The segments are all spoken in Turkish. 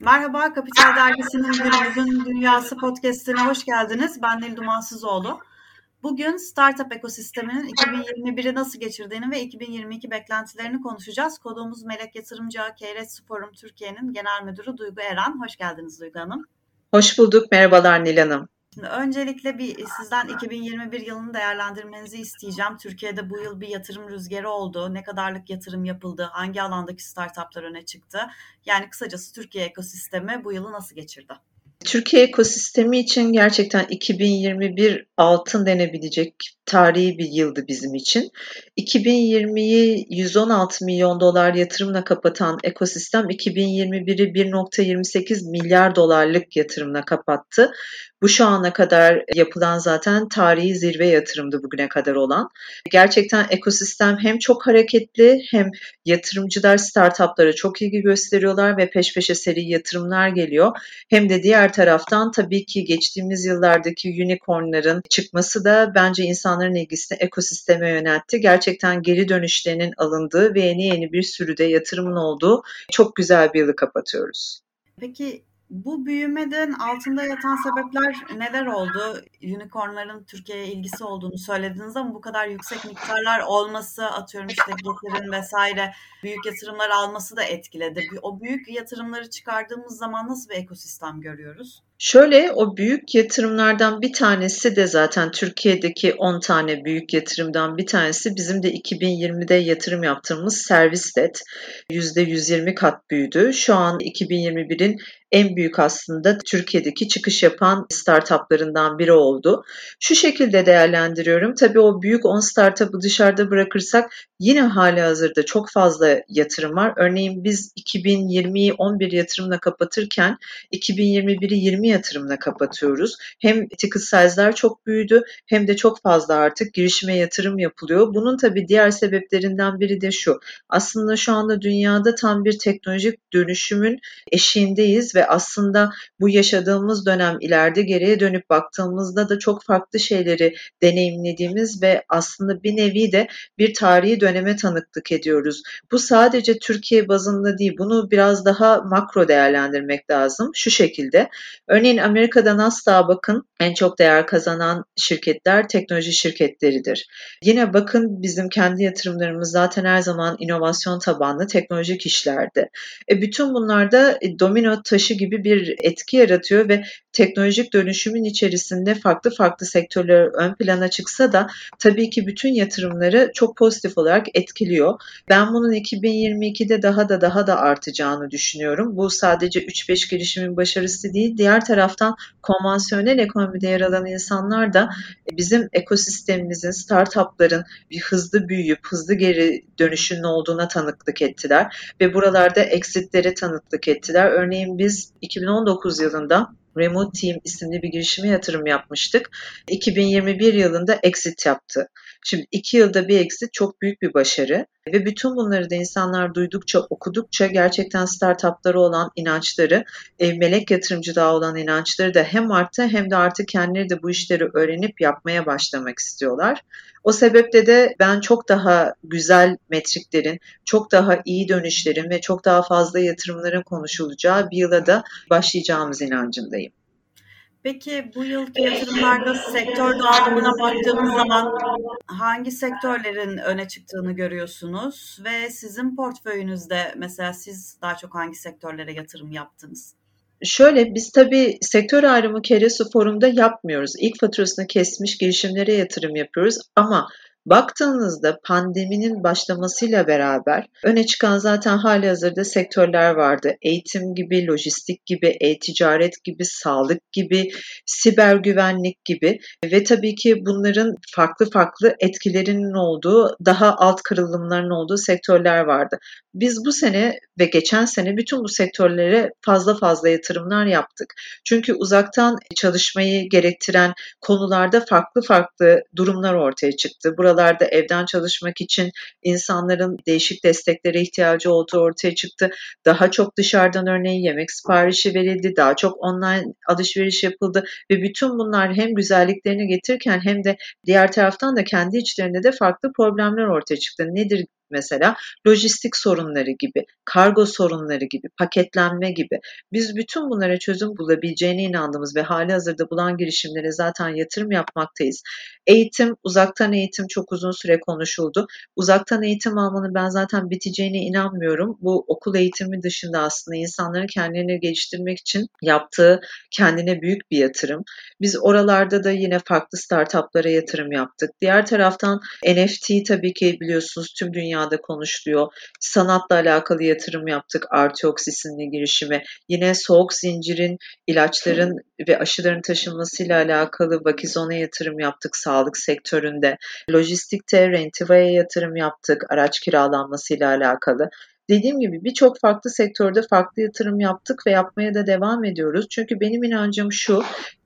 Merhaba, Kapital Dergisi'nin Günümüzün Dünyası podcastine hoş geldiniz. Ben Nil Dumansızoğlu. Bugün startup ekosisteminin 2021'i nasıl geçirdiğini ve 2022 beklentilerini konuşacağız. Koduğumuz Melek Yatırımcı Keyres Forum Türkiye'nin Genel Müdürü Duygu Eren. Hoş geldiniz Duygu Hanım. Hoş bulduk. Merhabalar Nil Hanım. Şimdi öncelikle bir sizden 2021 yılını değerlendirmenizi isteyeceğim. Türkiye'de bu yıl bir yatırım rüzgarı oldu. Ne kadarlık yatırım yapıldı? Hangi alandaki startuplar öne çıktı? Yani kısacası Türkiye ekosistemi bu yılı nasıl geçirdi? Türkiye ekosistemi için gerçekten 2021 altın denebilecek tarihi bir yıldı bizim için. 2020'yi 116 milyon dolar yatırımla kapatan ekosistem 2021'i 1.28 milyar dolarlık yatırımla kapattı. Bu şu ana kadar yapılan zaten tarihi zirve yatırımdı bugüne kadar olan. Gerçekten ekosistem hem çok hareketli hem yatırımcılar startuplara çok ilgi gösteriyorlar ve peş peşe seri yatırımlar geliyor. Hem de diğer taraftan tabii ki geçtiğimiz yıllardaki unicornların çıkması da bence insanların ilgisini ekosisteme yöneltti. Gerçekten geri dönüşlerinin alındığı ve yeni yeni bir sürü de yatırımın olduğu çok güzel bir yılı kapatıyoruz. Peki bu büyümeden altında yatan sebepler neler oldu? Unicornların Türkiye'ye ilgisi olduğunu söylediniz ama bu kadar yüksek miktarlar olması, atıyorum işte getirin vesaire büyük yatırımlar alması da etkiledi. O büyük yatırımları çıkardığımız zaman nasıl bir ekosistem görüyoruz? Şöyle o büyük yatırımlardan bir tanesi de zaten Türkiye'deki 10 tane büyük yatırımdan bir tanesi bizim de 2020'de yatırım yaptığımız Servisdet %120 kat büyüdü. Şu an 2021'in en büyük aslında Türkiye'deki çıkış yapan startuplarından biri oldu. Şu şekilde değerlendiriyorum. Tabii o büyük 10 startup'ı dışarıda bırakırsak yine hali hazırda çok fazla yatırım var. Örneğin biz 2020'yi 11 yatırımla kapatırken 2021'i 20 yatırımla kapatıyoruz. Hem ticket size'lar çok büyüdü hem de çok fazla artık girişime yatırım yapılıyor. Bunun tabii diğer sebeplerinden biri de şu. Aslında şu anda dünyada tam bir teknolojik dönüşümün eşiğindeyiz ve aslında bu yaşadığımız dönem ileride geriye dönüp baktığımızda da çok farklı şeyleri deneyimlediğimiz ve aslında bir nevi de bir tarihi döneme tanıklık ediyoruz. Bu sadece Türkiye bazında değil, bunu biraz daha makro değerlendirmek lazım. Şu şekilde, örneğin Amerika'da Nasdaq'a bakın, en çok değer kazanan şirketler teknoloji şirketleridir. Yine bakın bizim kendi yatırımlarımız zaten her zaman inovasyon tabanlı teknolojik işlerdi. E bütün bunlarda e, domino taşı taşı gibi bir etki yaratıyor ve teknolojik dönüşümün içerisinde farklı farklı sektörler ön plana çıksa da tabii ki bütün yatırımları çok pozitif olarak etkiliyor. Ben bunun 2022'de daha da daha da artacağını düşünüyorum. Bu sadece 3-5 girişimin başarısı değil. Diğer taraftan konvansiyonel ekonomide yer alan insanlar da bizim ekosistemimizin, startupların bir hızlı büyüyüp hızlı geri dönüşünün olduğuna tanıklık ettiler ve buralarda eksitlere tanıklık ettiler. Örneğin biz 2019 yılında Remote Team isimli bir girişime yatırım yapmıştık. 2021 yılında exit yaptı. Şimdi iki yılda bir exit çok büyük bir başarı ve bütün bunları da insanlar duydukça, okudukça gerçekten startupları olan inançları, e, melek yatırımcılığa olan inançları da hem arttı hem de artık kendileri de bu işleri öğrenip yapmaya başlamak istiyorlar. O sebeple de ben çok daha güzel metriklerin, çok daha iyi dönüşlerin ve çok daha fazla yatırımların konuşulacağı bir yıla da başlayacağımız inancındayım. Peki bu yılki yatırımlarda sektör dağılımına baktığımız zaman hangi sektörlerin öne çıktığını görüyorsunuz ve sizin portföyünüzde mesela siz daha çok hangi sektörlere yatırım yaptınız? Şöyle biz tabii sektör ayrımı Keresu Forum'da yapmıyoruz. İlk faturasını kesmiş girişimlere yatırım yapıyoruz ama Baktığınızda pandeminin başlamasıyla beraber öne çıkan zaten hali hazırda sektörler vardı. Eğitim gibi, lojistik gibi, e-ticaret gibi, sağlık gibi, siber güvenlik gibi ve tabii ki bunların farklı farklı etkilerinin olduğu, daha alt kırılımların olduğu sektörler vardı. Biz bu sene ve geçen sene bütün bu sektörlere fazla fazla yatırımlar yaptık. Çünkü uzaktan çalışmayı gerektiren konularda farklı farklı durumlar ortaya çıktı. Buralar noktalarda evden çalışmak için insanların değişik desteklere ihtiyacı olduğu ortaya çıktı. Daha çok dışarıdan örneğin yemek siparişi verildi, daha çok online alışveriş yapıldı ve bütün bunlar hem güzelliklerini getirirken hem de diğer taraftan da kendi içlerinde de farklı problemler ortaya çıktı. Nedir mesela lojistik sorunları gibi, kargo sorunları gibi, paketlenme gibi. Biz bütün bunlara çözüm bulabileceğine inandığımız ve hali hazırda bulan girişimlere zaten yatırım yapmaktayız. Eğitim, uzaktan eğitim çok uzun süre konuşuldu. Uzaktan eğitim almanın ben zaten biteceğine inanmıyorum. Bu okul eğitimi dışında aslında insanların kendilerini geliştirmek için yaptığı kendine büyük bir yatırım. Biz oralarda da yine farklı startuplara yatırım yaptık. Diğer taraftan NFT tabii ki biliyorsunuz tüm dünyada konuşuluyor. Sanatla alakalı yatırım yaptık. Artiox isimli girişime. Yine soğuk zincirin, ilaçların ve aşıların taşınmasıyla alakalı Vakizon'a yatırım yaptık sağlık sektöründe. Lojistikte Rentiva'ya yatırım yaptık araç kiralanmasıyla alakalı. Dediğim gibi birçok farklı sektörde farklı yatırım yaptık ve yapmaya da devam ediyoruz. Çünkü benim inancım şu,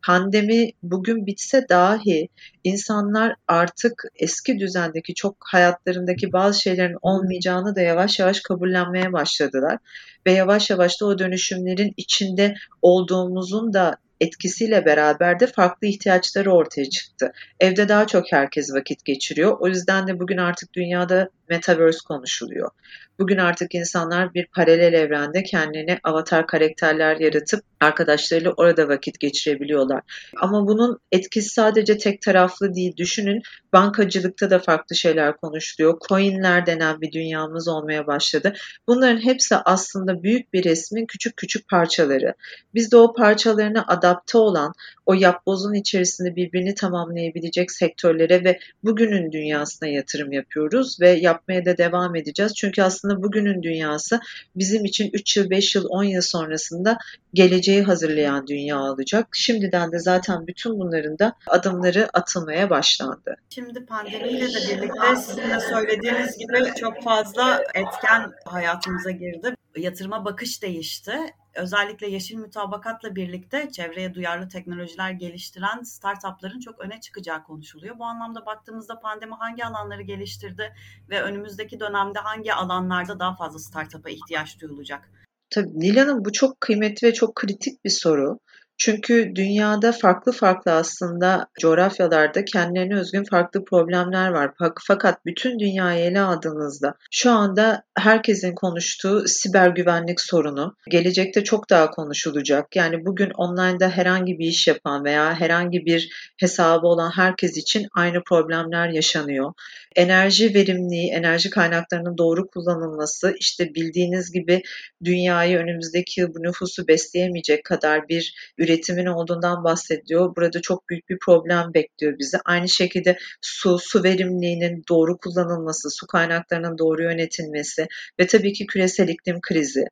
pandemi bugün bitse dahi insanlar artık eski düzendeki çok hayatlarındaki bazı şeylerin olmayacağını da yavaş yavaş kabullenmeye başladılar. Ve yavaş yavaş da o dönüşümlerin içinde olduğumuzun da etkisiyle beraber de farklı ihtiyaçları ortaya çıktı. Evde daha çok herkes vakit geçiriyor. O yüzden de bugün artık dünyada metaverse konuşuluyor. Bugün artık insanlar bir paralel evrende kendine avatar karakterler yaratıp arkadaşlarıyla orada vakit geçirebiliyorlar. Ama bunun etkisi sadece tek taraflı değil. Düşünün bankacılıkta da farklı şeyler konuşuluyor. Coinler denen bir dünyamız olmaya başladı. Bunların hepsi aslında büyük bir resmin küçük küçük parçaları. Biz de o parçalarına adapte olan, o yapbozun içerisinde birbirini tamamlayabilecek sektörlere ve bugünün dünyasına yatırım yapıyoruz ve yapmaya da devam edeceğiz. Çünkü aslında bugünün dünyası bizim için 3 yıl, 5 yıl, 10 yıl sonrasında geleceği hazırlayan dünya olacak. Şimdiden de zaten bütün bunların da adımları atılmaya başlandı. Şimdi pandemiyle de birlikte sizin de söylediğiniz gibi çok fazla etken hayatımıza girdi. Yatırıma bakış değişti özellikle yeşil mütabakatla birlikte çevreye duyarlı teknolojiler geliştiren startupların çok öne çıkacağı konuşuluyor. Bu anlamda baktığımızda pandemi hangi alanları geliştirdi ve önümüzdeki dönemde hangi alanlarda daha fazla startup'a ihtiyaç duyulacak? Tabii Nil Hanım bu çok kıymetli ve çok kritik bir soru. Çünkü dünyada farklı farklı aslında coğrafyalarda kendilerine özgün farklı problemler var. Fakat bütün dünyayı ele aldığınızda şu anda herkesin konuştuğu siber güvenlik sorunu gelecekte çok daha konuşulacak. Yani bugün online'da herhangi bir iş yapan veya herhangi bir hesabı olan herkes için aynı problemler yaşanıyor. Enerji verimliliği, enerji kaynaklarının doğru kullanılması, işte bildiğiniz gibi dünyayı önümüzdeki bu nüfusu besleyemeyecek kadar bir üretimin olduğundan bahsediyor. Burada çok büyük bir problem bekliyor bizi. Aynı şekilde su, su verimliliğinin doğru kullanılması, su kaynaklarının doğru yönetilmesi ve tabii ki küresel iklim krizi.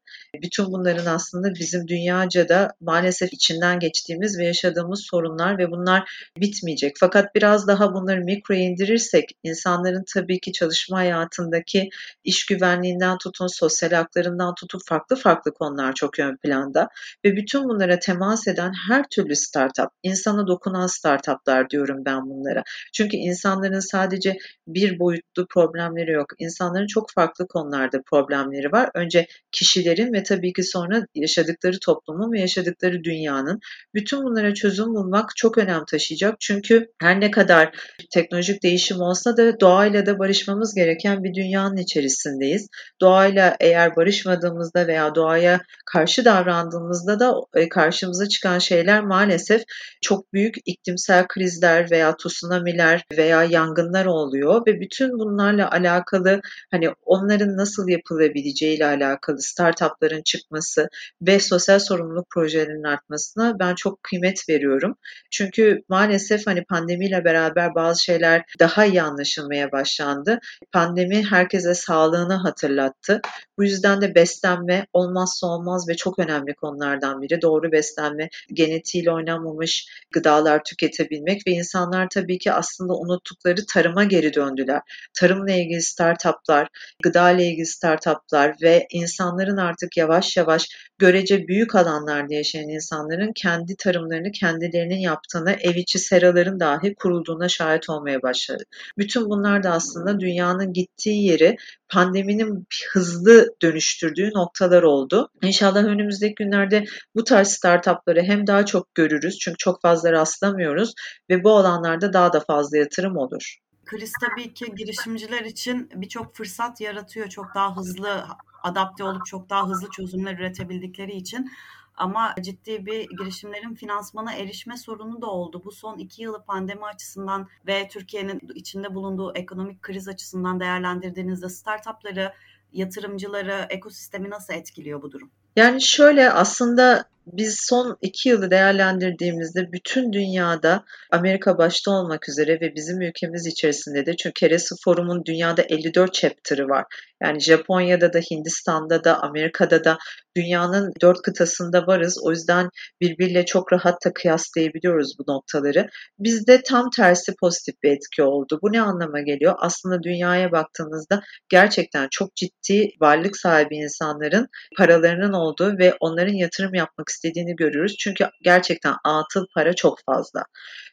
Bütün bunların aslında bizim dünyaca da maalesef içinden geçtiğimiz ve yaşadığımız sorunlar ve bunlar bitmeyecek. Fakat biraz daha bunları mikroya indirirsek insanların tabii ki çalışma hayatındaki iş güvenliğinden tutun, sosyal haklarından tutun farklı farklı konular çok ön planda ve bütün bunlara temas eden eden her türlü startup, insana dokunan startuplar diyorum ben bunlara. Çünkü insanların sadece bir boyutlu problemleri yok. İnsanların çok farklı konularda problemleri var. Önce kişilerin ve tabii ki sonra yaşadıkları toplumun ve yaşadıkları dünyanın. Bütün bunlara çözüm bulmak çok önem taşıyacak. Çünkü her ne kadar teknolojik değişim olsa da doğayla da barışmamız gereken bir dünyanın içerisindeyiz. Doğayla eğer barışmadığımızda veya doğaya karşı davrandığımızda da e, karşımıza çıkan çıkan şeyler maalesef çok büyük iklimsel krizler veya tsunamiler veya yangınlar oluyor ve bütün bunlarla alakalı hani onların nasıl yapılabileceği ile alakalı startupların çıkması ve sosyal sorumluluk projelerinin artmasına ben çok kıymet veriyorum. Çünkü maalesef hani pandemiyle beraber bazı şeyler daha iyi anlaşılmaya başlandı. Pandemi herkese sağlığını hatırlattı. Bu yüzden de beslenme olmazsa olmaz ve çok önemli konulardan biri. Doğru beslenme, genetiğiyle oynanmamış gıdalar tüketebilmek ve insanlar tabii ki aslında unuttukları tarıma geri döndüler. Tarımla ilgili startuplar, gıda ile ilgili startuplar ve insanların artık yavaş yavaş görece büyük alanlarda yaşayan insanların kendi tarımlarını kendilerinin yaptığını, ev içi seraların dahi kurulduğuna şahit olmaya başladı. Bütün bunlar da aslında dünyanın gittiği yeri pandeminin hızlı dönüştürdüğü noktalar oldu. İnşallah önümüzdeki günlerde bu tarz startupları hem daha çok görürüz çünkü çok fazla rastlamıyoruz ve bu alanlarda daha da fazla yatırım olur. Kriz tabii ki girişimciler için birçok fırsat yaratıyor. Çok daha hızlı adapte olup çok daha hızlı çözümler üretebildikleri için. Ama ciddi bir girişimlerin finansmana erişme sorunu da oldu. Bu son iki yılı pandemi açısından ve Türkiye'nin içinde bulunduğu ekonomik kriz açısından değerlendirdiğinizde startupları, yatırımcıları, ekosistemi nasıl etkiliyor bu durum? Yani şöyle aslında biz son iki yılı değerlendirdiğimizde bütün dünyada Amerika başta olmak üzere ve bizim ülkemiz içerisinde de çünkü Keresi Forum'un dünyada 54 chapter'ı var. Yani Japonya'da da Hindistan'da da Amerika'da da dünyanın dört kıtasında varız. O yüzden birbiriyle çok rahat da kıyaslayabiliyoruz bu noktaları. Bizde tam tersi pozitif bir etki oldu. Bu ne anlama geliyor? Aslında dünyaya baktığınızda gerçekten çok ciddi varlık sahibi insanların paralarının olduğu ve onların yatırım yapmak istediğini görüyoruz. Çünkü gerçekten atıl para çok fazla.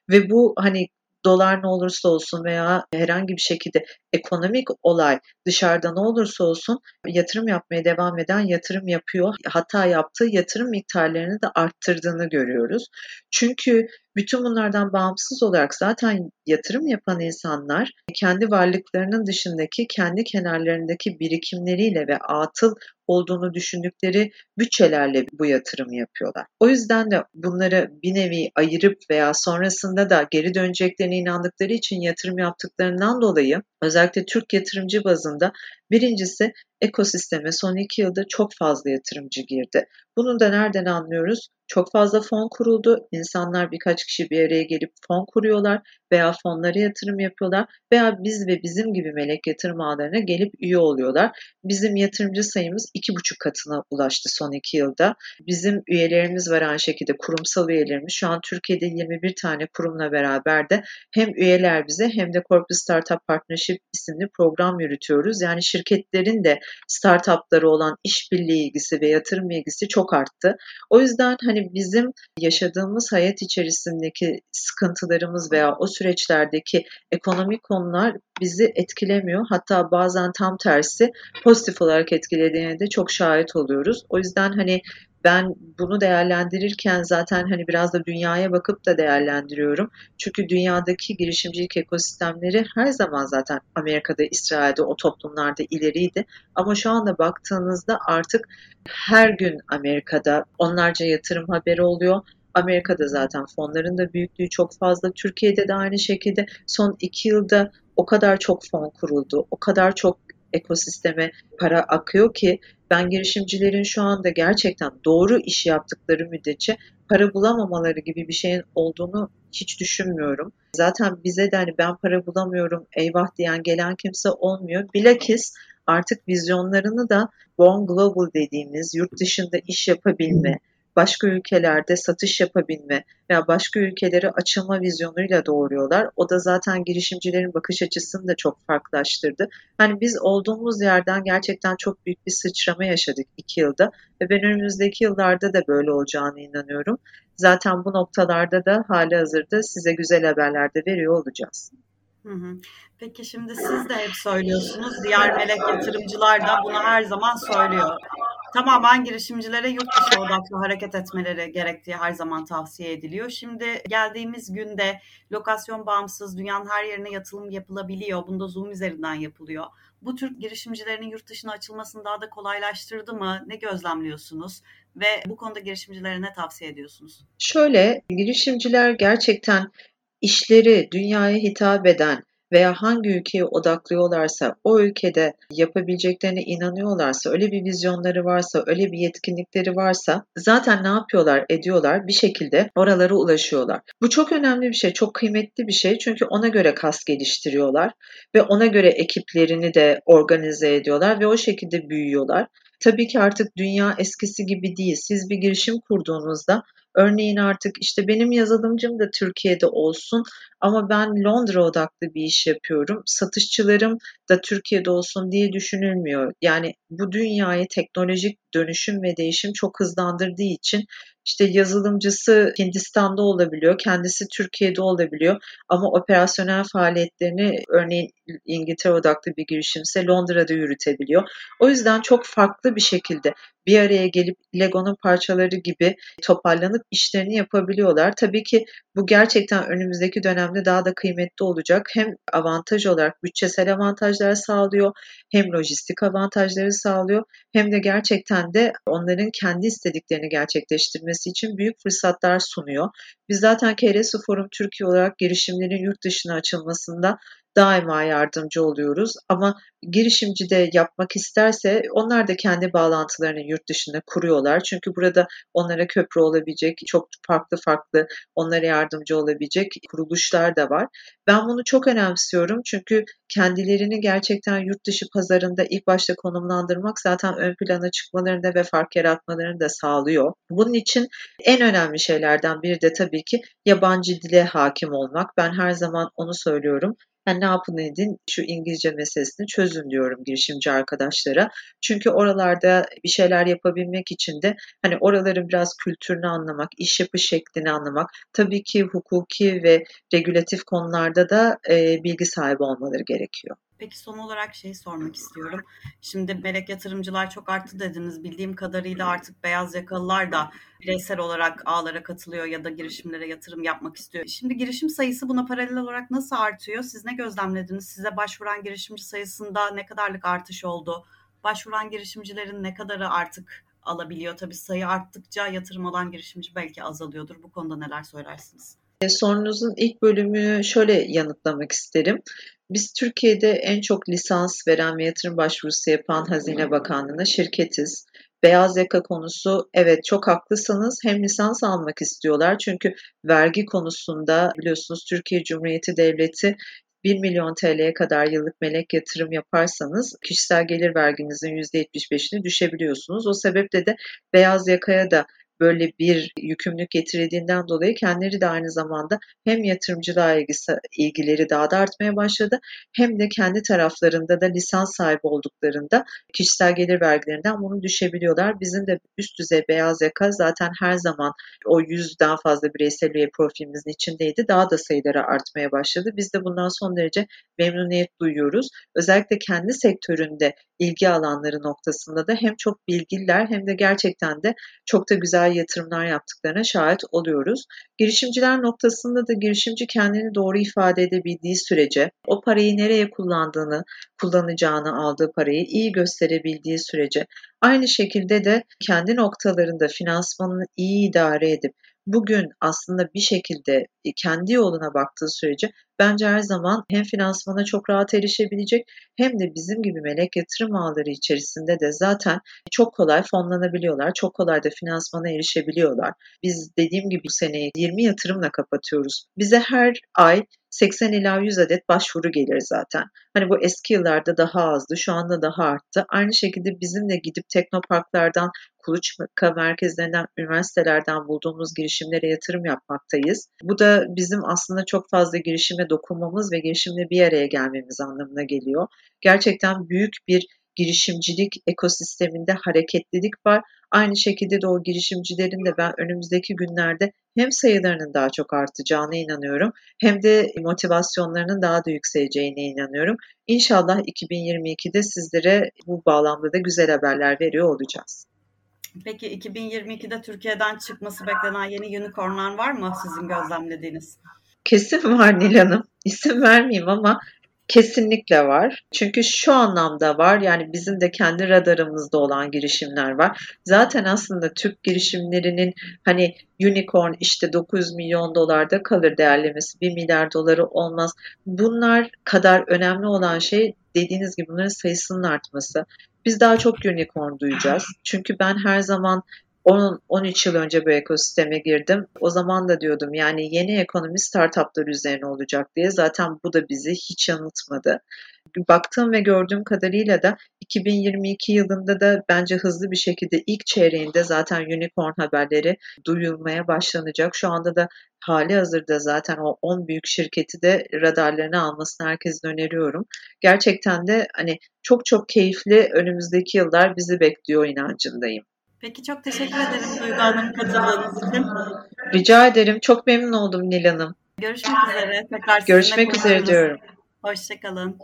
Ve bu hani dolar ne olursa olsun veya herhangi bir şekilde ekonomik olay dışarıda ne olursa olsun yatırım yapmaya devam eden yatırım yapıyor. Hatta yaptığı yatırım miktarlarını da arttırdığını görüyoruz. Çünkü bütün bunlardan bağımsız olarak zaten yatırım yapan insanlar kendi varlıklarının dışındaki kendi kenarlarındaki birikimleriyle ve atıl olduğunu düşündükleri bütçelerle bu yatırım yapıyorlar. O yüzden de bunları bir nevi ayırıp veya sonrasında da geri döneceklerine inandıkları için yatırım yaptıklarından dolayı özellikle Türk yatırımcı bazında birincisi ekosisteme son iki yılda çok fazla yatırımcı girdi. Bunu da nereden anlıyoruz? Çok fazla fon kuruldu. İnsanlar birkaç kişi bir araya gelip fon kuruyorlar veya fonlara yatırım yapıyorlar veya biz ve bizim gibi melek yatırım ağlarına gelip üye oluyorlar. Bizim yatırımcı sayımız iki buçuk katına ulaştı son iki yılda. Bizim üyelerimiz var aynı şekilde kurumsal üyelerimiz. Şu an Türkiye'de 21 tane kurumla beraber de hem üyeler bize hem de Corporate Startup Partnership isimli program yürütüyoruz. Yani şirketlerin de startupları olan işbirliği ilgisi ve yatırım ilgisi çok arttı. O yüzden hani bizim yaşadığımız hayat içerisindeki sıkıntılarımız veya o süreçlerdeki ekonomik konular bizi etkilemiyor. Hatta bazen tam tersi pozitif olarak etkilediğine de çok şahit oluyoruz. O yüzden hani ben bunu değerlendirirken zaten hani biraz da dünyaya bakıp da değerlendiriyorum. Çünkü dünyadaki girişimcilik ekosistemleri her zaman zaten Amerika'da, İsrail'de, o toplumlarda ileriydi. Ama şu anda baktığınızda artık her gün Amerika'da onlarca yatırım haberi oluyor. Amerika'da zaten fonların da büyüklüğü çok fazla. Türkiye'de de aynı şekilde son iki yılda o kadar çok fon kuruldu, o kadar çok ekosisteme para akıyor ki ben girişimcilerin şu anda gerçekten doğru iş yaptıkları müddetçe para bulamamaları gibi bir şeyin olduğunu hiç düşünmüyorum. Zaten bize de hani ben para bulamıyorum eyvah diyen gelen kimse olmuyor. Bilakis artık vizyonlarını da Born Global dediğimiz yurt dışında iş yapabilme, başka ülkelerde satış yapabilme veya başka ülkelere açılma vizyonuyla doğuruyorlar. O da zaten girişimcilerin bakış açısını da çok farklılaştırdı. Hani biz olduğumuz yerden gerçekten çok büyük bir sıçrama yaşadık iki yılda ve ben önümüzdeki yıllarda da böyle olacağını inanıyorum. Zaten bu noktalarda da hali hazırda size güzel haberler de veriyor olacağız. Peki şimdi siz de hep söylüyorsunuz. Diğer melek yatırımcılar da bunu her zaman söylüyor tamamen girişimcilere yurt dışı odaklı hareket etmeleri gerektiği her zaman tavsiye ediliyor. Şimdi geldiğimiz günde lokasyon bağımsız dünyanın her yerine yatılım yapılabiliyor. Bunda Zoom üzerinden yapılıyor. Bu tür girişimcilerin yurt dışına açılmasını daha da kolaylaştırdı mı? Ne gözlemliyorsunuz? Ve bu konuda girişimcilere ne tavsiye ediyorsunuz? Şöyle, girişimciler gerçekten işleri dünyaya hitap eden veya hangi ülkeye odaklıyorlarsa, o ülkede yapabileceklerine inanıyorlarsa, öyle bir vizyonları varsa, öyle bir yetkinlikleri varsa zaten ne yapıyorlar, ediyorlar bir şekilde oralara ulaşıyorlar. Bu çok önemli bir şey, çok kıymetli bir şey çünkü ona göre kas geliştiriyorlar ve ona göre ekiplerini de organize ediyorlar ve o şekilde büyüyorlar. Tabii ki artık dünya eskisi gibi değil. Siz bir girişim kurduğunuzda Örneğin artık işte benim yazılımcım da Türkiye'de olsun ama ben Londra odaklı bir iş yapıyorum. Satışçılarım da Türkiye'de olsun diye düşünülmüyor. Yani bu dünyayı teknolojik dönüşüm ve değişim çok hızlandırdığı için işte yazılımcısı Hindistan'da olabiliyor, kendisi Türkiye'de olabiliyor ama operasyonel faaliyetlerini örneğin İngiltere odaklı bir girişimse Londra'da yürütebiliyor. O yüzden çok farklı bir şekilde bir araya gelip Lego'nun parçaları gibi toparlanıp işlerini yapabiliyorlar. Tabii ki bu gerçekten önümüzdeki dönemde daha da kıymetli olacak. Hem avantaj olarak bütçesel avantajlar sağlıyor, hem lojistik avantajları sağlıyor, hem de gerçekten de onların kendi istediklerini gerçekleştirmesi için büyük fırsatlar sunuyor. Biz zaten KRS Forum Türkiye olarak girişimlerin yurt dışına açılmasında daima yardımcı oluyoruz. Ama girişimci de yapmak isterse onlar da kendi bağlantılarını yurt dışında kuruyorlar. Çünkü burada onlara köprü olabilecek çok farklı farklı onlara yardımcı olabilecek kuruluşlar da var. Ben bunu çok önemsiyorum çünkü kendilerini gerçekten yurt dışı pazarında ilk başta konumlandırmak zaten ön plana çıkmalarını ve fark yaratmalarını da sağlıyor. Bunun için en önemli şeylerden biri de tabii ki yabancı dile hakim olmak. Ben her zaman onu söylüyorum. Yani ne yapın edin şu İngilizce meselesini çözün diyorum girişimci arkadaşlara. Çünkü oralarda bir şeyler yapabilmek için de hani oraların biraz kültürünü anlamak, iş yapış şeklini anlamak, tabii ki hukuki ve regülatif konularda da e, bilgi sahibi olmaları gerekiyor. Peki son olarak şeyi sormak istiyorum. Şimdi melek yatırımcılar çok arttı dediniz. Bildiğim kadarıyla artık beyaz yakalılar da bireysel olarak ağlara katılıyor ya da girişimlere yatırım yapmak istiyor. Şimdi girişim sayısı buna paralel olarak nasıl artıyor? Siz ne gözlemlediniz? Size başvuran girişimci sayısında ne kadarlık artış oldu? Başvuran girişimcilerin ne kadarı artık alabiliyor? Tabii sayı arttıkça yatırım alan girişimci belki azalıyordur. Bu konuda neler söylersiniz? E, sorunuzun ilk bölümünü şöyle yanıtlamak isterim. Biz Türkiye'de en çok lisans veren ve yatırım başvurusu yapan Hazine Bakanlığı'na şirketiz. Beyaz yaka konusu evet çok haklısınız. Hem lisans almak istiyorlar çünkü vergi konusunda biliyorsunuz Türkiye Cumhuriyeti Devleti 1 milyon TL'ye kadar yıllık melek yatırım yaparsanız kişisel gelir verginizin %75'ini düşebiliyorsunuz. O sebeple de beyaz yakaya da böyle bir yükümlülük getirildiğinden dolayı kendileri de aynı zamanda hem yatırımcılığa ilgisi, ilgileri daha da artmaya başladı hem de kendi taraflarında da lisans sahibi olduklarında kişisel gelir vergilerinden bunu düşebiliyorlar. Bizim de üst düzey beyaz yaka zaten her zaman o yüzden fazla bireysel üye profilimizin içindeydi. Daha da sayıları artmaya başladı. Biz de bundan son derece memnuniyet duyuyoruz. Özellikle kendi sektöründe ilgi alanları noktasında da hem çok bilgiler hem de gerçekten de çok da güzel yatırımlar yaptıklarına şahit oluyoruz. Girişimciler noktasında da girişimci kendini doğru ifade edebildiği sürece o parayı nereye kullandığını, kullanacağını aldığı parayı iyi gösterebildiği sürece aynı şekilde de kendi noktalarında finansmanını iyi idare edip bugün aslında bir şekilde kendi yoluna baktığı sürece bence her zaman hem finansmana çok rahat erişebilecek hem de bizim gibi melek yatırım ağları içerisinde de zaten çok kolay fonlanabiliyorlar. Çok kolay da finansmana erişebiliyorlar. Biz dediğim gibi bu seneyi 20 yatırımla kapatıyoruz. Bize her ay 80 ila 100 adet başvuru gelir zaten. Hani bu eski yıllarda daha azdı, şu anda daha arttı. Aynı şekilde bizim de gidip teknoparklardan, kuluçka merkezlerinden, üniversitelerden bulduğumuz girişimlere yatırım yapmaktayız. Bu da bizim aslında çok fazla girişime dokunmamız ve girişimle bir araya gelmemiz anlamına geliyor. Gerçekten büyük bir girişimcilik ekosisteminde hareketlilik var. Aynı şekilde de o girişimcilerin de ben önümüzdeki günlerde hem sayılarının daha çok artacağına inanıyorum hem de motivasyonlarının daha da yükseleceğine inanıyorum. İnşallah 2022'de sizlere bu bağlamda da güzel haberler veriyor olacağız. Peki 2022'de Türkiye'den çıkması beklenen yeni unicornlar var mı sizin gözlemlediğiniz? Kesin var Nil Hanım. İsim vermeyeyim ama Kesinlikle var. Çünkü şu anlamda var. Yani bizim de kendi radarımızda olan girişimler var. Zaten aslında Türk girişimlerinin hani unicorn işte 900 milyon dolarda kalır değerlemesi 1 milyar doları olmaz. Bunlar kadar önemli olan şey dediğiniz gibi bunların sayısının artması. Biz daha çok unicorn duyacağız. Çünkü ben her zaman 10, 13 yıl önce bu ekosisteme girdim. O zaman da diyordum yani yeni ekonomi startuplar üzerine olacak diye. Zaten bu da bizi hiç yanıltmadı. Baktığım ve gördüğüm kadarıyla da 2022 yılında da bence hızlı bir şekilde ilk çeyreğinde zaten unicorn haberleri duyulmaya başlanacak. Şu anda da hali hazırda zaten o 10 büyük şirketi de radarlarına almasını herkesin öneriyorum. Gerçekten de hani çok çok keyifli önümüzdeki yıllar bizi bekliyor inancındayım. Peki çok teşekkür ederim Duygu Hanım katıldığınız için. Rica ederim. Çok memnun oldum Nil Hanım. Görüşmek üzere. Tekrar Görüşmek üzere diyorum. Hoşçakalın.